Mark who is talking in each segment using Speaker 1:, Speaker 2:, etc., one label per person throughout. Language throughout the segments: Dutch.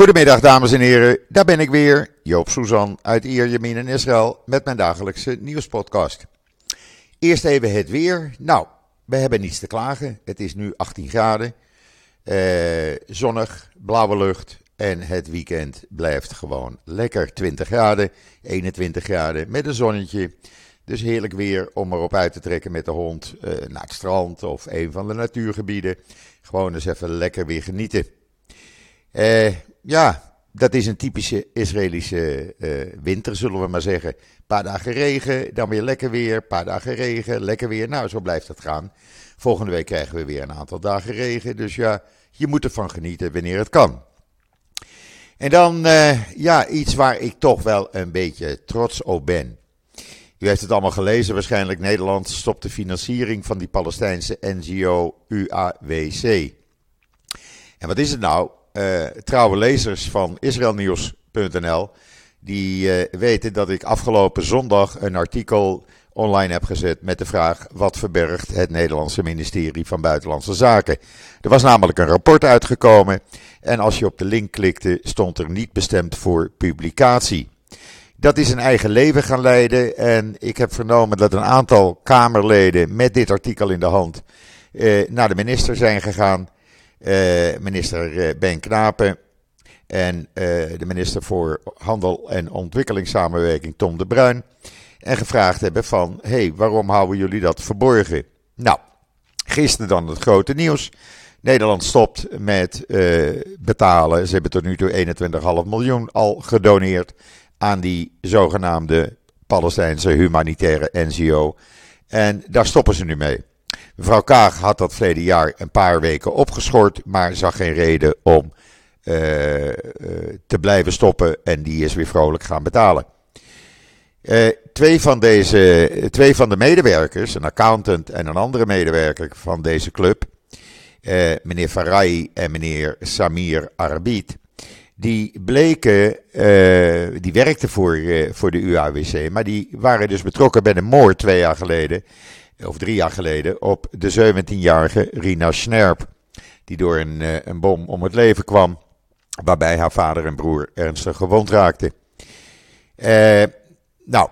Speaker 1: Goedemiddag dames en heren, daar ben ik weer, Joop Suzan uit Ierjemien in Israël met mijn dagelijkse nieuwspodcast. Eerst even het weer. Nou, we hebben niets te klagen. Het is nu 18 graden, eh, zonnig, blauwe lucht en het weekend blijft gewoon lekker 20 graden, 21 graden met een zonnetje. Dus heerlijk weer om erop uit te trekken met de hond eh, naar het strand of een van de natuurgebieden. Gewoon eens even lekker weer genieten. Eh, ja, dat is een typische Israëlische eh, winter, zullen we maar zeggen. Een paar dagen regen, dan weer lekker weer. Een paar dagen regen, lekker weer. Nou, zo blijft het gaan. Volgende week krijgen we weer een aantal dagen regen. Dus ja, je moet ervan genieten wanneer het kan. En dan, uh, ja, iets waar ik toch wel een beetje trots op ben. U heeft het allemaal gelezen waarschijnlijk. Nederland stopt de financiering van die Palestijnse NGO UAWC. En wat is het nou? Uh, trouwe lezers van israelnieuws.nl die uh, weten dat ik afgelopen zondag een artikel online heb gezet met de vraag wat verbergt het Nederlandse ministerie van Buitenlandse Zaken. Er was namelijk een rapport uitgekomen en als je op de link klikte stond er niet bestemd voor publicatie. Dat is een eigen leven gaan leiden en ik heb vernomen dat een aantal Kamerleden met dit artikel in de hand uh, naar de minister zijn gegaan. Uh, minister Ben Knapen en uh, de minister voor Handel en Ontwikkelingssamenwerking Tom de Bruin. En gevraagd hebben van, hé, hey, waarom houden jullie dat verborgen? Nou, gisteren dan het grote nieuws. Nederland stopt met betalen. Ze hebben tot nu toe 21,5 miljoen al gedoneerd aan die zogenaamde Palestijnse humanitaire NGO. En daar stoppen ze nu mee. Mevrouw Kaag had dat verleden jaar een paar weken opgeschort, maar zag geen reden om uh, uh, te blijven stoppen en die is weer vrolijk gaan betalen. Uh, twee, van deze, twee van de medewerkers, een accountant en een andere medewerker van deze club, meneer Farai en meneer Samir Arbid, die bleken, die werkten voor, voor de UAWC, maar die waren dus betrokken bij een moord twee jaar geleden of drie jaar geleden, op de 17-jarige Rina Snerp. Die door een, uh, een bom om het leven kwam, waarbij haar vader en broer ernstig gewond raakten. Uh, nou,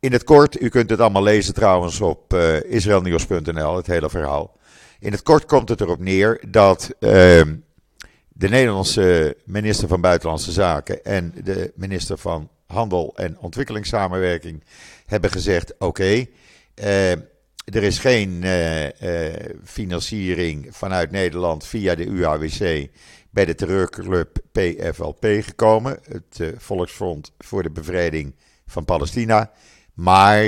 Speaker 1: in het kort, u kunt het allemaal lezen trouwens op uh, eh, israelnieuws.nl, het hele verhaal. In het kort komt het erop neer dat ehm, de Nederlandse minister van Buitenlandse Zaken en de minister van Handel en Ontwikkelingssamenwerking hebben gezegd: oké, okay, er is geen uh, uh, financiering vanuit Nederland via de UAWC bij de terreurclub PFLP gekomen, het uh, Volksfront voor de Bevrijding van Palestina. Maar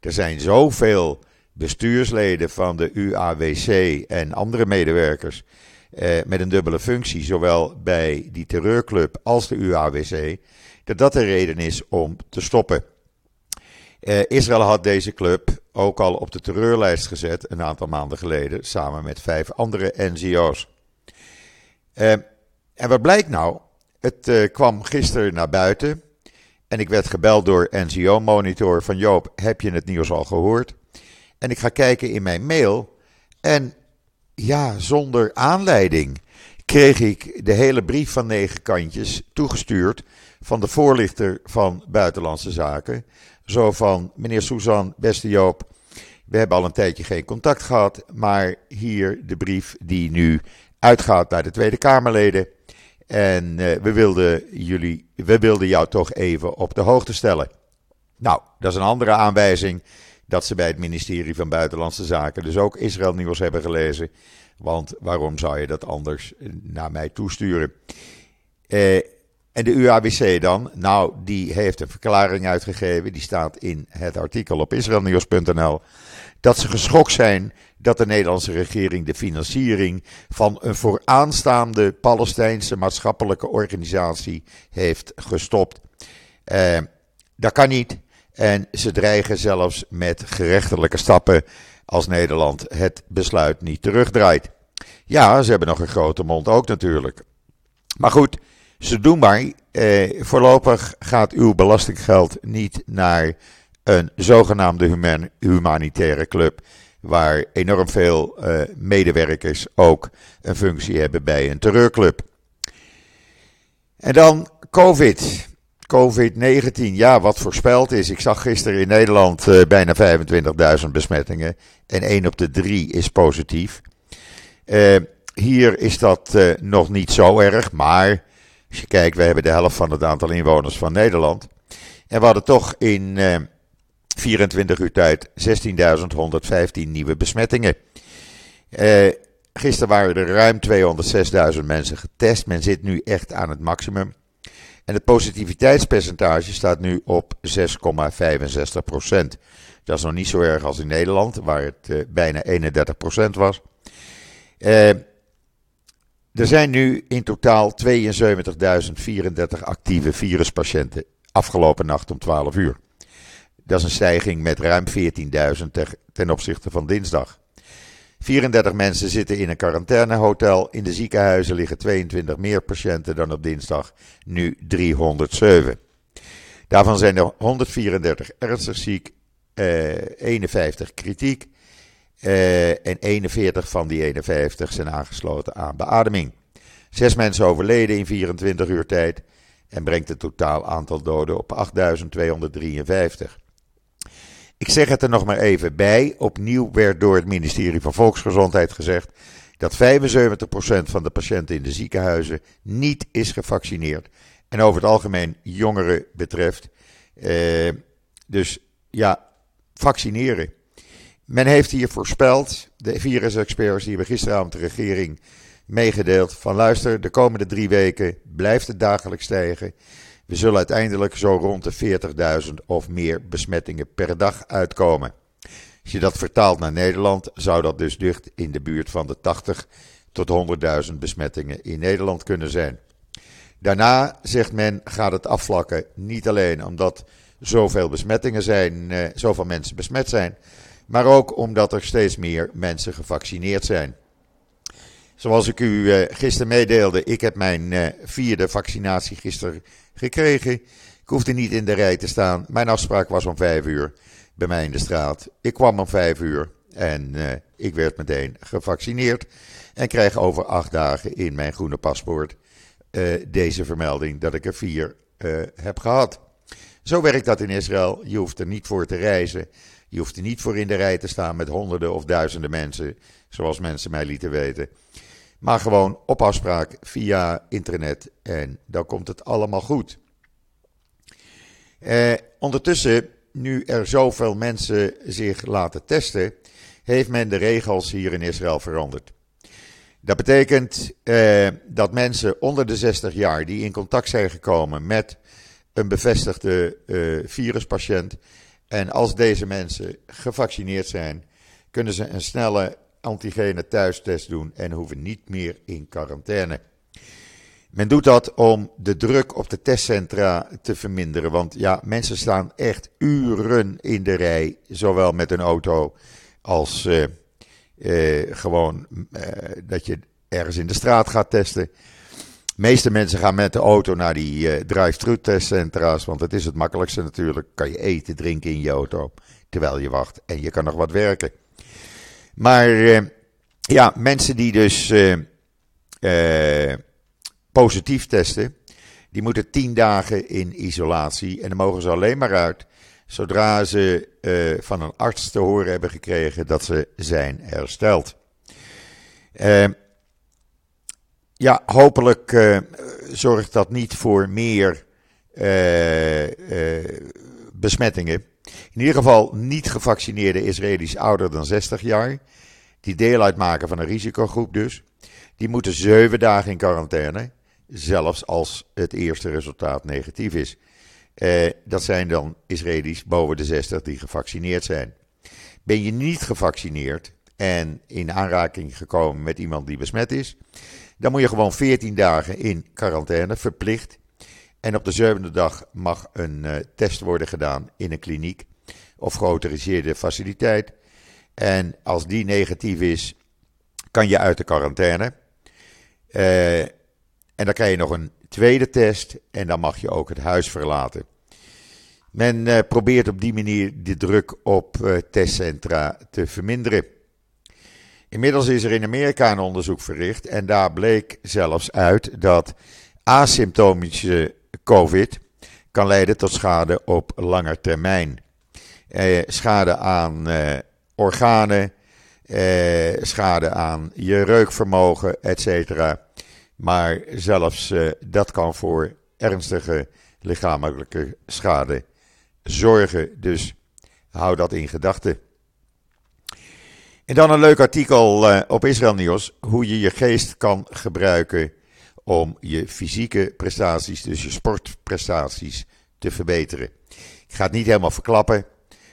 Speaker 1: er zijn zoveel bestuursleden van de UAWC en andere medewerkers met een dubbele functie, zowel bij die terreurclub als de UAWC, dat dat de reden is om te stoppen. Israël had deze club ook al op de terreurlijst gezet een aantal maanden geleden, samen met vijf andere NGO's. Uh, en wat blijkt nou? Het uh, kwam gisteren naar buiten en ik werd gebeld door NGO Monitor van Joop, heb je het nieuws al gehoord? En ik ga kijken in mijn mail en ja, zonder aanleiding kreeg ik de hele brief van negen kantjes toegestuurd van de voorlichter van Buitenlandse Zaken. Zo van, meneer Suzan, beste Joop, we hebben al een tijdje geen contact gehad, maar hier de brief die nu uitgaat naar de Tweede Kamerleden. En uh, we, wilden jullie, we wilden jou toch even op de hoogte stellen. Nou, dat is een andere aanwijzing dat ze bij het ministerie van Buitenlandse Zaken dus ook Israël nieuws hebben gelezen. Want waarom zou je dat anders naar mij toesturen? Uh, en de UABC dan? Nou, die heeft een verklaring uitgegeven. Die staat in het artikel op israelnieuws.nl. Dat ze geschokt zijn dat de Nederlandse regering de financiering van een vooraanstaande Palestijnse maatschappelijke organisatie heeft gestopt. Uh, dat kan niet. En ze dreigen zelfs met gerechtelijke stappen als Nederland het besluit niet terugdraait. Ja, ze hebben nog een grote mond ook natuurlijk. Maar goed, ze doen maar. Eh, voorlopig gaat uw belastinggeld niet naar een zogenaamde human, humanitaire club. Waar enorm veel uh, medewerkers ook een functie hebben bij een terreurclub. En dan COVID. COVID-19, ja, wat voorspeld is. Ik zag gisteren in Nederland uh, bijna 25.000 besmettingen. En 1 op de 3 is positief. Uh, hier is dat uh, nog niet zo erg. Maar als je kijkt, we hebben de helft van het aantal inwoners van Nederland. En we hadden toch in 24 uur tijd 16.115 nieuwe besmettingen. gisteren waren er ruim 206.000 mensen getest. Men zit nu echt aan het maximum. En het positiviteitspercentage staat nu op 6,65% Dat is nog niet zo erg als in Nederland, waar het uh, bijna 31% was. Uh, er zijn nu in totaal 72.034 actieve viruspatiënten afgelopen nacht om 12 uur. Dat is een stijging met ruim 14.000 ten opzichte van dinsdag. 34 mensen zitten in een quarantainehotel. In de ziekenhuizen liggen 22 meer patiënten dan op dinsdag, nu 307. Daarvan zijn er 134 ernstig ziek, eh, 51 kritiek eh, en 41 van die 51 zijn aangesloten aan beademing. Zes mensen overleden in 24 uur tijd en brengt het totaal aantal doden op 8253. Ik zeg het er nog maar even bij. Opnieuw werd door het ministerie van Volksgezondheid gezegd dat 75% van de patiënten in de ziekenhuizen niet is gevaccineerd. En over het algemeen jongeren betreft. Eh, dus ja, vaccineren. Men heeft hier voorspeld, de virusexperts die hebben gisteravond de regering meegedeeld, van luister, de komende drie weken blijft het dagelijks stijgen. We zullen uiteindelijk zo rond de 40.000 of meer besmettingen per dag uitkomen. Als je dat vertaalt naar Nederland, zou dat dus dicht in de buurt van de 80 tot 100.000 besmettingen in Nederland kunnen zijn. Daarna, zegt men, gaat het afvlakken. Niet alleen omdat zoveel besmettingen zijn, eh, zoveel mensen besmet zijn, maar ook omdat er steeds meer mensen gevaccineerd zijn. Zoals ik u eh, gisteren meedeelde, ik heb mijn eh, vierde vaccinatie gisteren gekregen. Ik hoefde niet in de rij te staan. Mijn afspraak was om vijf uur bij mij in de straat. Ik kwam om vijf uur en uh, ik werd meteen gevaccineerd. En krijg over acht dagen in mijn groene paspoort deze vermelding dat ik er vier heb gehad. Zo werkt dat in Israël. Je hoeft er niet voor te reizen. Je hoeft er niet voor in de rij te staan met honderden of duizenden mensen, zoals mensen mij lieten weten. Maar gewoon op afspraak via internet en dan komt het allemaal goed. Eh, ondertussen, nu er zoveel mensen zich laten testen, heeft men de regels hier in Israël veranderd. Dat betekent eh, dat mensen onder de 60 jaar die in contact zijn gekomen met een bevestigde eh, viruspatiënt. En als deze mensen gevaccineerd zijn, kunnen ze een snelle antigene thuistest doen en hoeven niet meer in quarantaine. Men doet dat om de druk op de testcentra te verminderen. Want ja, mensen staan echt uren in de rij, zowel met een auto als uh, uh, gewoon uh, dat je ergens in de straat gaat testen. Meeste mensen gaan met de auto naar die drive-thru testcentra's, want dat is het makkelijkste natuurlijk. Kan je eten, drinken in je auto terwijl je wacht en je kan nog wat werken. Maar uh, ja, mensen die dus uh, uh, positief testen, die moeten tien dagen in isolatie. En dan mogen ze alleen maar uit zodra ze van een arts te horen hebben gekregen dat ze zijn hersteld. Ja, hopelijk zorgt dat niet voor meer besmettingen. In ieder geval niet gevaccineerde Israëli's ouder dan 60 jaar, die deel uitmaken van een risicogroep dus, die moeten zeven dagen in quarantaine, zelfs als het eerste resultaat negatief is. Eh, dat zijn dan Israëli's boven de 60 die gevaccineerd zijn. Ben je niet gevaccineerd en in aanraking gekomen met iemand die besmet is, dan moet je gewoon 14 dagen in quarantaine, verplicht. En op de zevende dag mag een uh, test worden gedaan in een kliniek of geautoriseerde faciliteit. En als die negatief is, kan je uit de quarantaine. Uh, en dan krijg je nog een tweede test en dan mag je ook het huis verlaten. Men uh, probeert op die manier de druk op testcentra te verminderen. Inmiddels is er in Amerika een onderzoek verricht en daar bleek zelfs uit dat asymptomische COVID kan leiden tot schade op lange termijn. Eh, schade aan eh, organen, eh, schade aan je reukvermogen, etc. Maar zelfs eh, dat kan voor ernstige lichamelijke schade zorgen. Dus hou dat in gedachten. En dan een leuk artikel uh, op Israël Nieuws. Hoe je je geest kan gebruiken om je fysieke prestaties, dus je sportprestaties, te verbeteren. Ik ga het niet helemaal verklappen,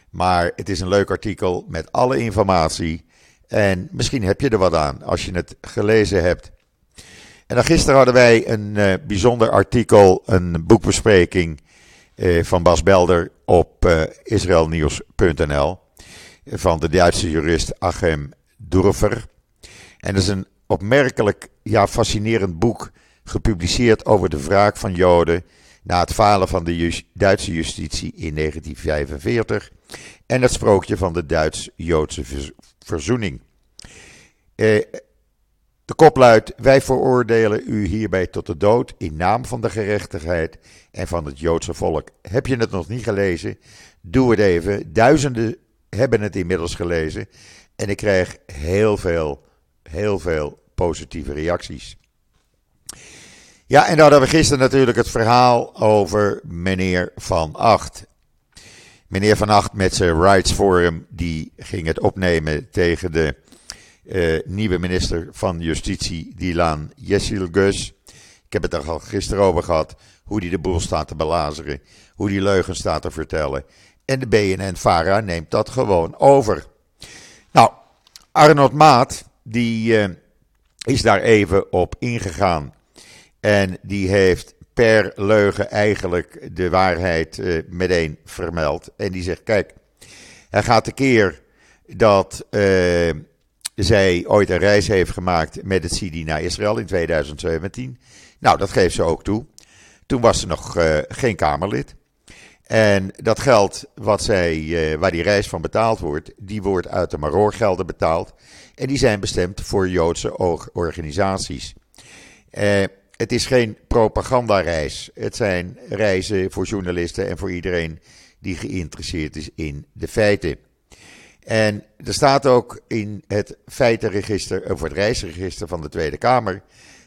Speaker 1: maar het is een leuk artikel met alle informatie. En misschien heb je er wat aan als je het gelezen hebt. En dan gisteren hadden wij een uh, bijzonder artikel, een boekbespreking uh, van Bas Belder op israelnieuws.nl van de Duitse jurist Achem Durfer. En dat is een opmerkelijk, ja, fascinerend boek gepubliceerd over de wraak van Joden na het falen van de Duitse justitie in 1945 en het sprookje van de Duits-Joodse verzoening. Eh, de kop luidt: Wij veroordelen u hierbij tot de dood in naam van de gerechtigheid en van het Joodse volk. Heb je het nog niet gelezen? Doe het even. Duizenden hebben het inmiddels gelezen. En ik krijg heel veel, heel veel positieve reacties. Ja, en dan hadden we gisteren natuurlijk het verhaal over meneer Van Acht. Meneer Van Acht met zijn Rights Forum, die ging het opnemen tegen de uh, nieuwe minister van Justitie, Dilan Gus. Ik heb het er al gisteren over gehad, hoe die de boel staat te belazeren, hoe die leugens staat te vertellen. En de BNN-Vara neemt dat gewoon over. Nou, Arnold Maat, die uh, is daar even op ingegaan. En die heeft per leugen eigenlijk de waarheid uh, meteen vermeld. En die zegt: Kijk, hij gaat de keer dat uh, zij ooit een reis heeft gemaakt met het CIDI naar Israël in 2017. Nou, dat geeft ze ook toe. Toen was ze nog geen Kamerlid. En dat geld wat zij, uh, waar die reis van betaald wordt, die wordt uit de Maroorgelden betaald. En die zijn bestemd voor Joodse organisaties. Uh, het is geen propagandareis. Het zijn reizen voor journalisten en voor iedereen die geïnteresseerd is in de feiten. En er staat ook in het feitenregister, of het reisregister van de Tweede Kamer,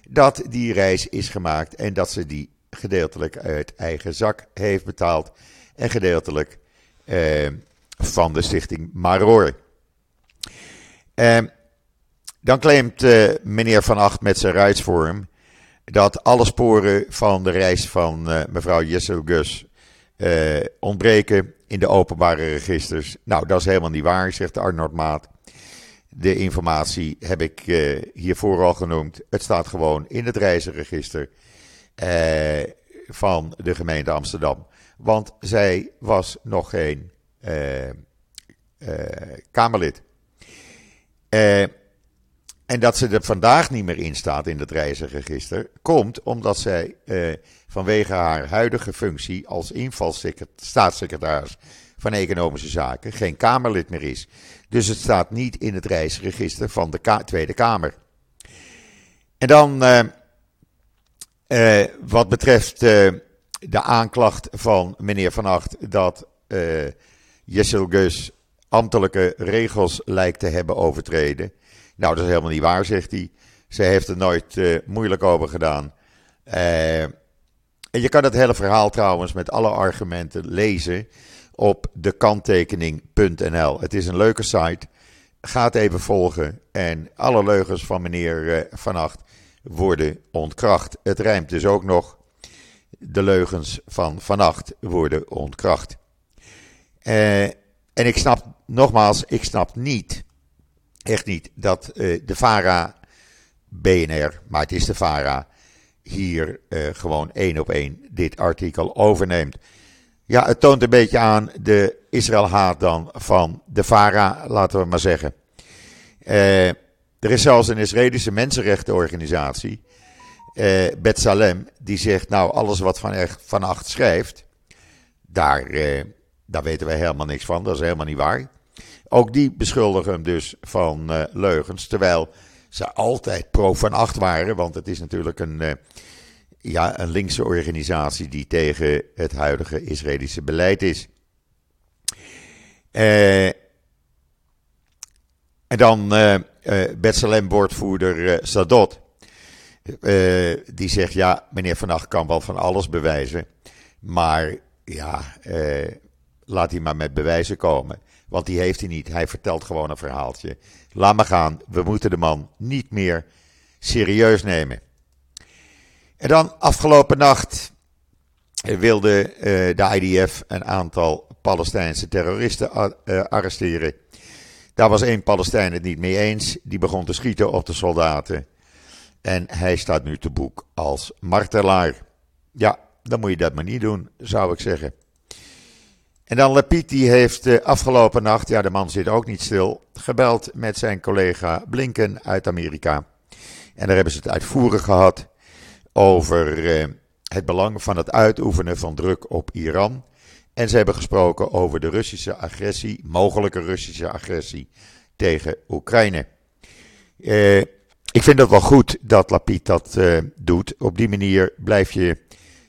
Speaker 1: dat die reis is gemaakt en dat ze die gedeeltelijk uit eigen zak heeft betaald en gedeeltelijk eh, van de stichting Maror. Eh, dan claimt eh, meneer Van Acht met zijn Rijdsvorm dat alle sporen van de reis van uh, mevrouw Jessel Gus uh, ontbreken in de openbare registers. Nou, dat is helemaal niet waar, zegt Arnold Maat. De informatie heb ik hiervoor al genoemd. Het staat gewoon in het reizenregister van de gemeente Amsterdam. Want zij was nog geen Kamerlid. En dat ze er vandaag niet meer in staat in het reizenregister, komt omdat zij eh, vanwege haar huidige functie als staatssekretaris van Economische Zaken geen Kamerlid meer is. Dus het staat niet in het reisregister van de Tweede Kamer. En dan uh, uh, wat betreft uh, de aanklacht van meneer Van Acht dat uh, Jessel Gus ambtelijke regels lijkt te hebben overtreden. Nou, dat is helemaal niet waar, zegt hij. Ze heeft er nooit moeilijk over gedaan. En je kan het hele verhaal trouwens met alle argumenten lezen op dekanttekening.nl. Het is een leuke site. Ga het even volgen. En alle leugens van meneer Van Acht worden ontkracht. Het rijmt dus ook nog. De leugens van Vannacht worden ontkracht. en ik snap, nogmaals, ik snap niet echt niet dat uh, de VARA, BNR, maar het is de VARA, hier uh, gewoon één op één dit artikel overneemt. Ja, het toont een beetje aan de Israël-haat dan van de VARA, laten we maar zeggen. Uh, er is zelfs een Israëlische mensenrechtenorganisatie, uh, Bet Salem, die zegt: Nou, alles wat Van, van Acht schrijft, daar, uh, daar weten wij helemaal niks van, dat is helemaal niet waar. Ook die beschuldigen hem dus van uh, leugens. Terwijl ze altijd pro van acht waren. Want het is natuurlijk een, uh, ja, een linkse organisatie die tegen het huidige Israëlische beleid is. Uh, en dan uh, uh, Bethlehem-woordvoerder Sadot. die zegt, ja, meneer Van Acht kan wel van alles bewijzen. Maar ja, laat hij maar met bewijzen komen. Want die heeft hij niet. Hij vertelt gewoon een verhaaltje. Laat maar gaan. We moeten de man niet meer serieus nemen. En dan afgelopen nacht wilde de IDF een aantal Palestijnse terroristen arresteren. Daar was één Palestijn het niet mee eens. Die begon te schieten op de soldaten. En hij staat nu te boek als martelaar. Ja, dan moet je dat maar niet doen, zou ik zeggen. En dan Lapid, die heeft uh, afgelopen nacht, ja de man zit ook niet stil, gebeld met zijn collega Blinken uit Amerika. En daar hebben ze het uitvoerig gehad over uh, het belang van het uitoefenen van druk op Iran. En ze hebben gesproken over de Russische agressie, mogelijke Russische agressie tegen Oekraïne. Uh, ik vind het wel goed dat Lapid dat uh, doet. Op die manier blijf je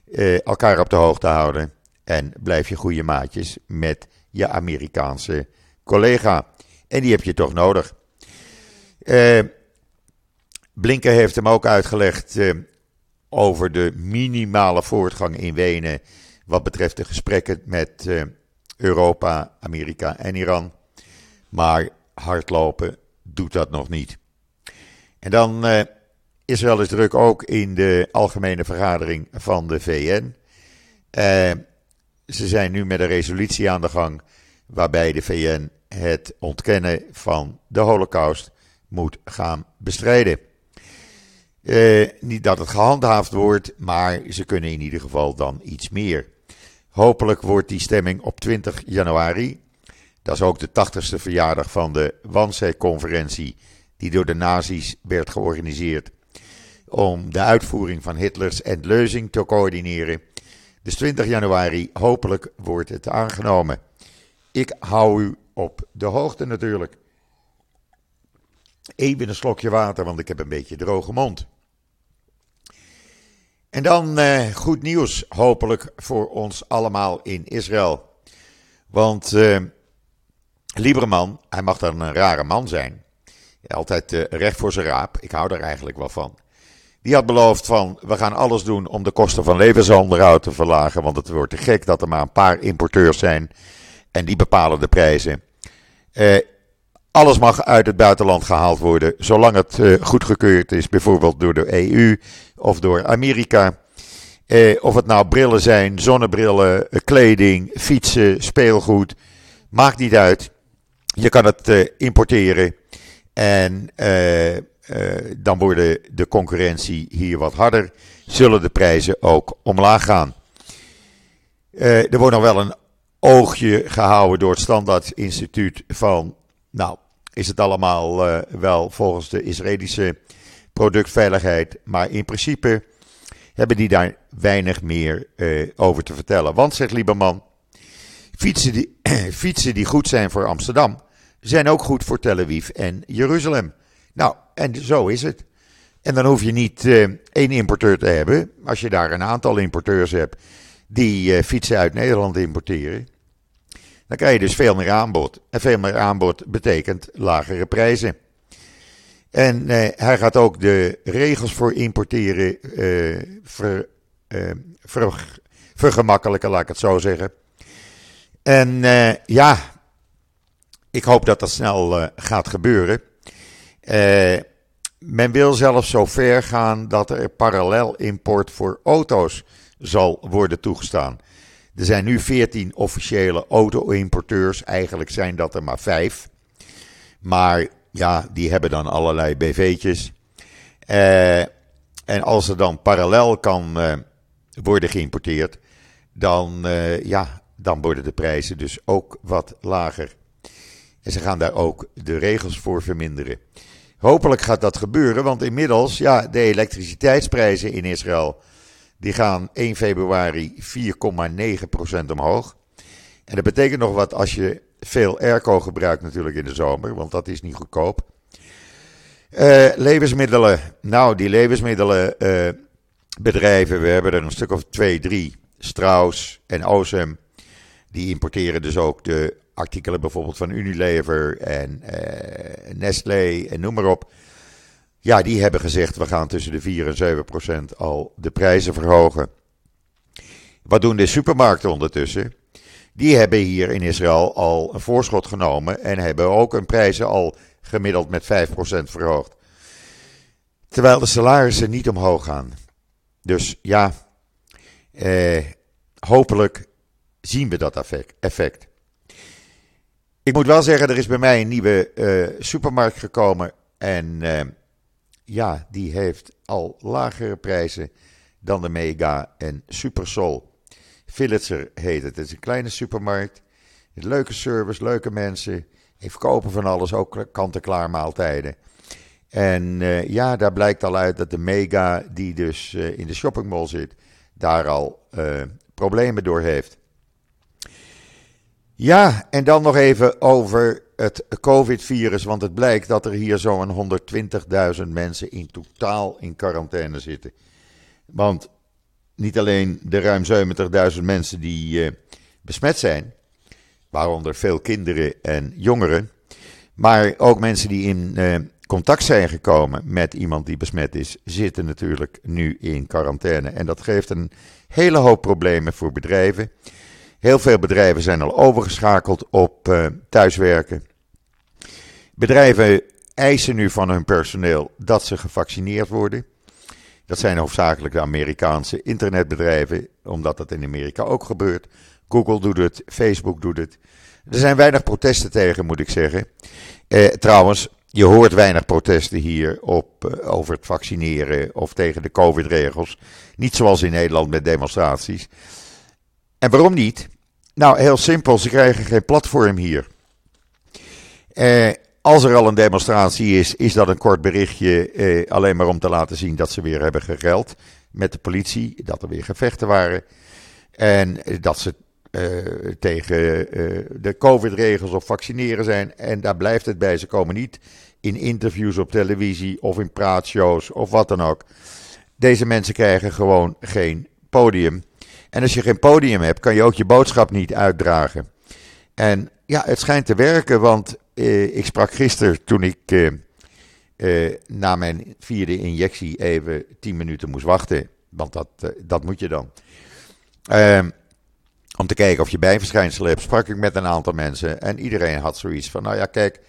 Speaker 1: uh, elkaar op de hoogte houden. En blijf je goede maatjes met je Amerikaanse collega. En die heb je toch nodig. Blinken heeft hem ook uitgelegd over de minimale voortgang in Wenen wat betreft de gesprekken met uh, Europa, Amerika en Iran. Maar hardlopen doet dat nog niet. En dan uh, is wel eens druk ook in de algemene vergadering van de VN. Uh, ze zijn nu met een resolutie aan de gang waarbij de VN het ontkennen van de Holocaust moet gaan bestrijden. Niet dat het gehandhaafd wordt, maar ze kunnen in ieder geval dan iets meer. Hopelijk wordt die stemming op 20 januari. Dat is ook de 80ste verjaardag van de Wannsee-conferentie, die door de nazi's werd georganiseerd om de uitvoering van Hitlers endleuzing te coördineren. Dus 20 januari, hopelijk wordt het aangenomen. Ik hou u op de hoogte natuurlijk. Even een slokje water, want ik heb een beetje droge mond. En dan uh, goed nieuws, hopelijk voor ons allemaal in Israël. Want uh, Lieberman, hij mag dan een rare man zijn. Altijd uh, recht voor zijn raap, ik hou daar eigenlijk wel van. Die had beloofd van, we gaan alles doen om de kosten van levensonderhoud te verlagen. Want het wordt te gek dat er maar een paar importeurs zijn en die bepalen de prijzen. Alles mag uit het buitenland gehaald worden, zolang het uh, goedgekeurd is, bijvoorbeeld door de EU of door Amerika. Eh, of het nou brillen zijn, zonnebrillen, eh, kleding, fietsen, speelgoed, maakt niet uit. Je kan het importeren en dan wordt de concurrentie hier wat harder. Zullen de prijzen ook omlaag gaan. er wordt nog wel een oogje gehouden door het Standaard Instituut van nou, is het allemaal uh, wel volgens de Israëlische productveiligheid. Maar in principe hebben die daar weinig meer uh, over te vertellen. Want, zegt Lieberman, fietsen die, fietsen die goed zijn voor Amsterdam, zijn ook goed voor Tel Aviv en Jeruzalem. Nou, en zo is het. En dan hoef je niet uh, één importeur te hebben. Als je daar een aantal importeurs hebt die fietsen uit Nederland importeren. Dan krijg je dus veel meer aanbod. En veel meer aanbod betekent lagere prijzen. En eh, hij gaat ook de regels voor importeren eh, eh, ver, vergemakkelijken, laat ik het zo zeggen. En eh, ja, ik hoop dat dat snel gaat gebeuren. Men wil zelfs zo ver gaan dat er parallel import voor auto's zal worden toegestaan. Er zijn nu 14 officiële auto-importeurs. Eigenlijk zijn dat er maar vijf. Maar ja, die hebben dan allerlei BV'tjes. Uh, en als er dan parallel kan uh, worden geïmporteerd, dan, uh, ja, dan worden de prijzen dus ook wat lager. En ze gaan daar ook de regels voor verminderen. Hopelijk gaat dat gebeuren, want inmiddels, ja, de elektriciteitsprijzen in Israël die gaan 1 februari 4,9% omhoog. En dat betekent nog wat als je veel airco gebruikt natuurlijk in de zomer, want dat is niet goedkoop. Uh, levensmiddelen. Nou, die levensmiddelen uh, bedrijven, we hebben er een stuk of twee, drie, Strauss en Ozem, die importeren dus ook de artikelen bijvoorbeeld van Unilever en uh, Nestlé en noem maar op. Ja, die hebben gezegd we gaan tussen de 4 en 7 procent al de prijzen verhogen. Wat doen de supermarkten ondertussen? Die hebben hier in Israël al een voorschot genomen en hebben ook hun prijzen al gemiddeld met 5% verhoogd. Terwijl de salarissen niet omhoog gaan. Dus ja, eh, hopelijk zien we dat effect. Ik moet wel zeggen, er is bij mij een nieuwe uh, supermarkt gekomen. En uh, ja, die heeft al lagere prijzen dan de Mega en Supersol. Philitzer heet het. Het is een kleine supermarkt. Leuke service, leuke mensen. Even kopen van alles, ook kant-en-klaar maaltijden. En uh, ja, daar blijkt al uit dat de Mega, die dus uh, in de shoppingmall zit, daar al uh, problemen door heeft. Ja, en dan nog even over het COVID-virus, want het blijkt dat er hier zo'n 120.000 mensen in totaal in quarantaine zitten. Want niet alleen de ruim 70.000 mensen die uh, besmet zijn, waaronder veel kinderen en jongeren, maar ook mensen die in uh, contact zijn gekomen met iemand die besmet is, zitten natuurlijk nu in quarantaine. En dat geeft een hele hoop problemen voor bedrijven. Heel veel bedrijven zijn al overgeschakeld op uh, thuiswerken. Bedrijven eisen nu van hun personeel dat ze gevaccineerd worden. Dat zijn hoofdzakelijk de Amerikaanse internetbedrijven, omdat dat in Amerika ook gebeurt. Google doet het, Facebook doet het. Er zijn weinig protesten tegen, moet ik zeggen. Eh, trouwens, je hoort weinig protesten hier op, uh, over het vaccineren of tegen de COVID-regels. Niet zoals in Nederland met demonstraties. En waarom niet? Nou, heel simpel, ze krijgen geen platform hier. Eh, als er al een demonstratie is, is dat een kort berichtje eh, alleen maar om te laten zien dat ze weer hebben gegeld met de politie, dat er weer gevechten waren en dat ze uh, tegen uh, de COVID-regels of vaccineren zijn. En daar blijft het bij. Ze komen niet in interviews op televisie of in praatshows of wat dan ook. Deze mensen krijgen gewoon geen podium. En als je geen podium hebt, kan je ook je boodschap niet uitdragen. En ja, het schijnt te werken, want uh, ik sprak gisteren toen ik uh, uh, na mijn vierde injectie even tien minuten moest wachten. Want dat, dat moet je dan. Ehm, om te kijken of je bijverschijnselen hebt, sprak ik met een aantal mensen. En iedereen had zoiets van: nou ja, kijk.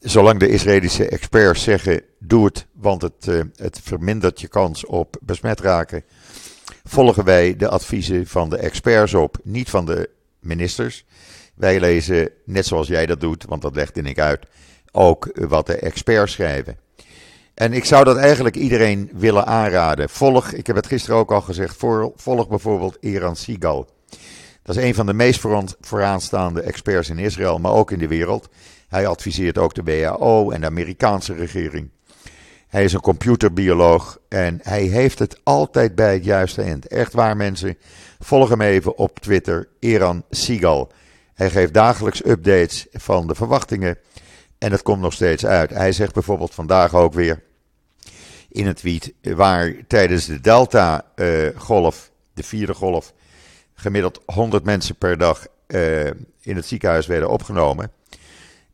Speaker 1: zolang de Israëlische experts zeggen: doe het, want het, het vermindert je kans op besmet raken. Volgen wij de adviezen van de experts op, niet van de ministers. Wij lezen, net zoals jij dat doet, want dat legde ik uit, ook wat de experts schrijven. En ik zou dat eigenlijk iedereen willen aanraden. Volg, ik heb het gisteren ook al gezegd, volg bijvoorbeeld Eran Sigal. Dat is een van de meest vooraanstaande experts in Israël, maar ook in de wereld. Hij adviseert ook de WHO en de Amerikaanse regering. Hij is een computerbioloog en hij heeft het altijd bij het juiste eind. Echt waar mensen, volg hem even op Twitter, Eran Sigal. Hij geeft dagelijks updates van de verwachtingen en het komt nog steeds uit. Hij zegt bijvoorbeeld vandaag ook weer in een tweet waar tijdens de Delta-golf, de vierde golf, gemiddeld 100 mensen per dag uh, in het ziekenhuis werden opgenomen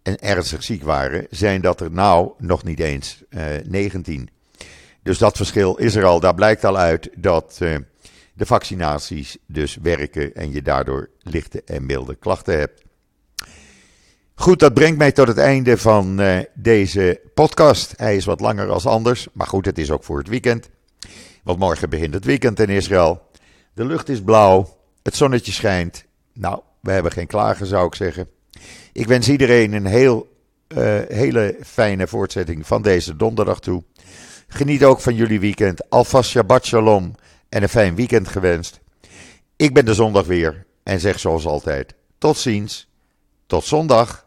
Speaker 1: en ernstig ziek waren, zijn dat er nou nog niet eens uh, eh, 19. Dus dat verschil is er al. Daar blijkt al uit dat uh, de vaccinaties dus werken en je daardoor lichte en milde klachten hebt. Goed, dat brengt mij tot het einde van uh, deze podcast. Hij is wat langer als anders, maar goed, het is ook voor het weekend. Want morgen begint het weekend in Israël. De lucht is blauw, het zonnetje schijnt. Nou, we hebben geen klagen, zou ik zeggen. Ik wens iedereen een heel, uh, hele fijne voortzetting van deze donderdag toe. Geniet ook van jullie weekend. Alvast Shabbat Shalom en een fijn weekend gewenst. Ik ben de zondag weer en zeg zoals altijd: tot ziens, tot zondag.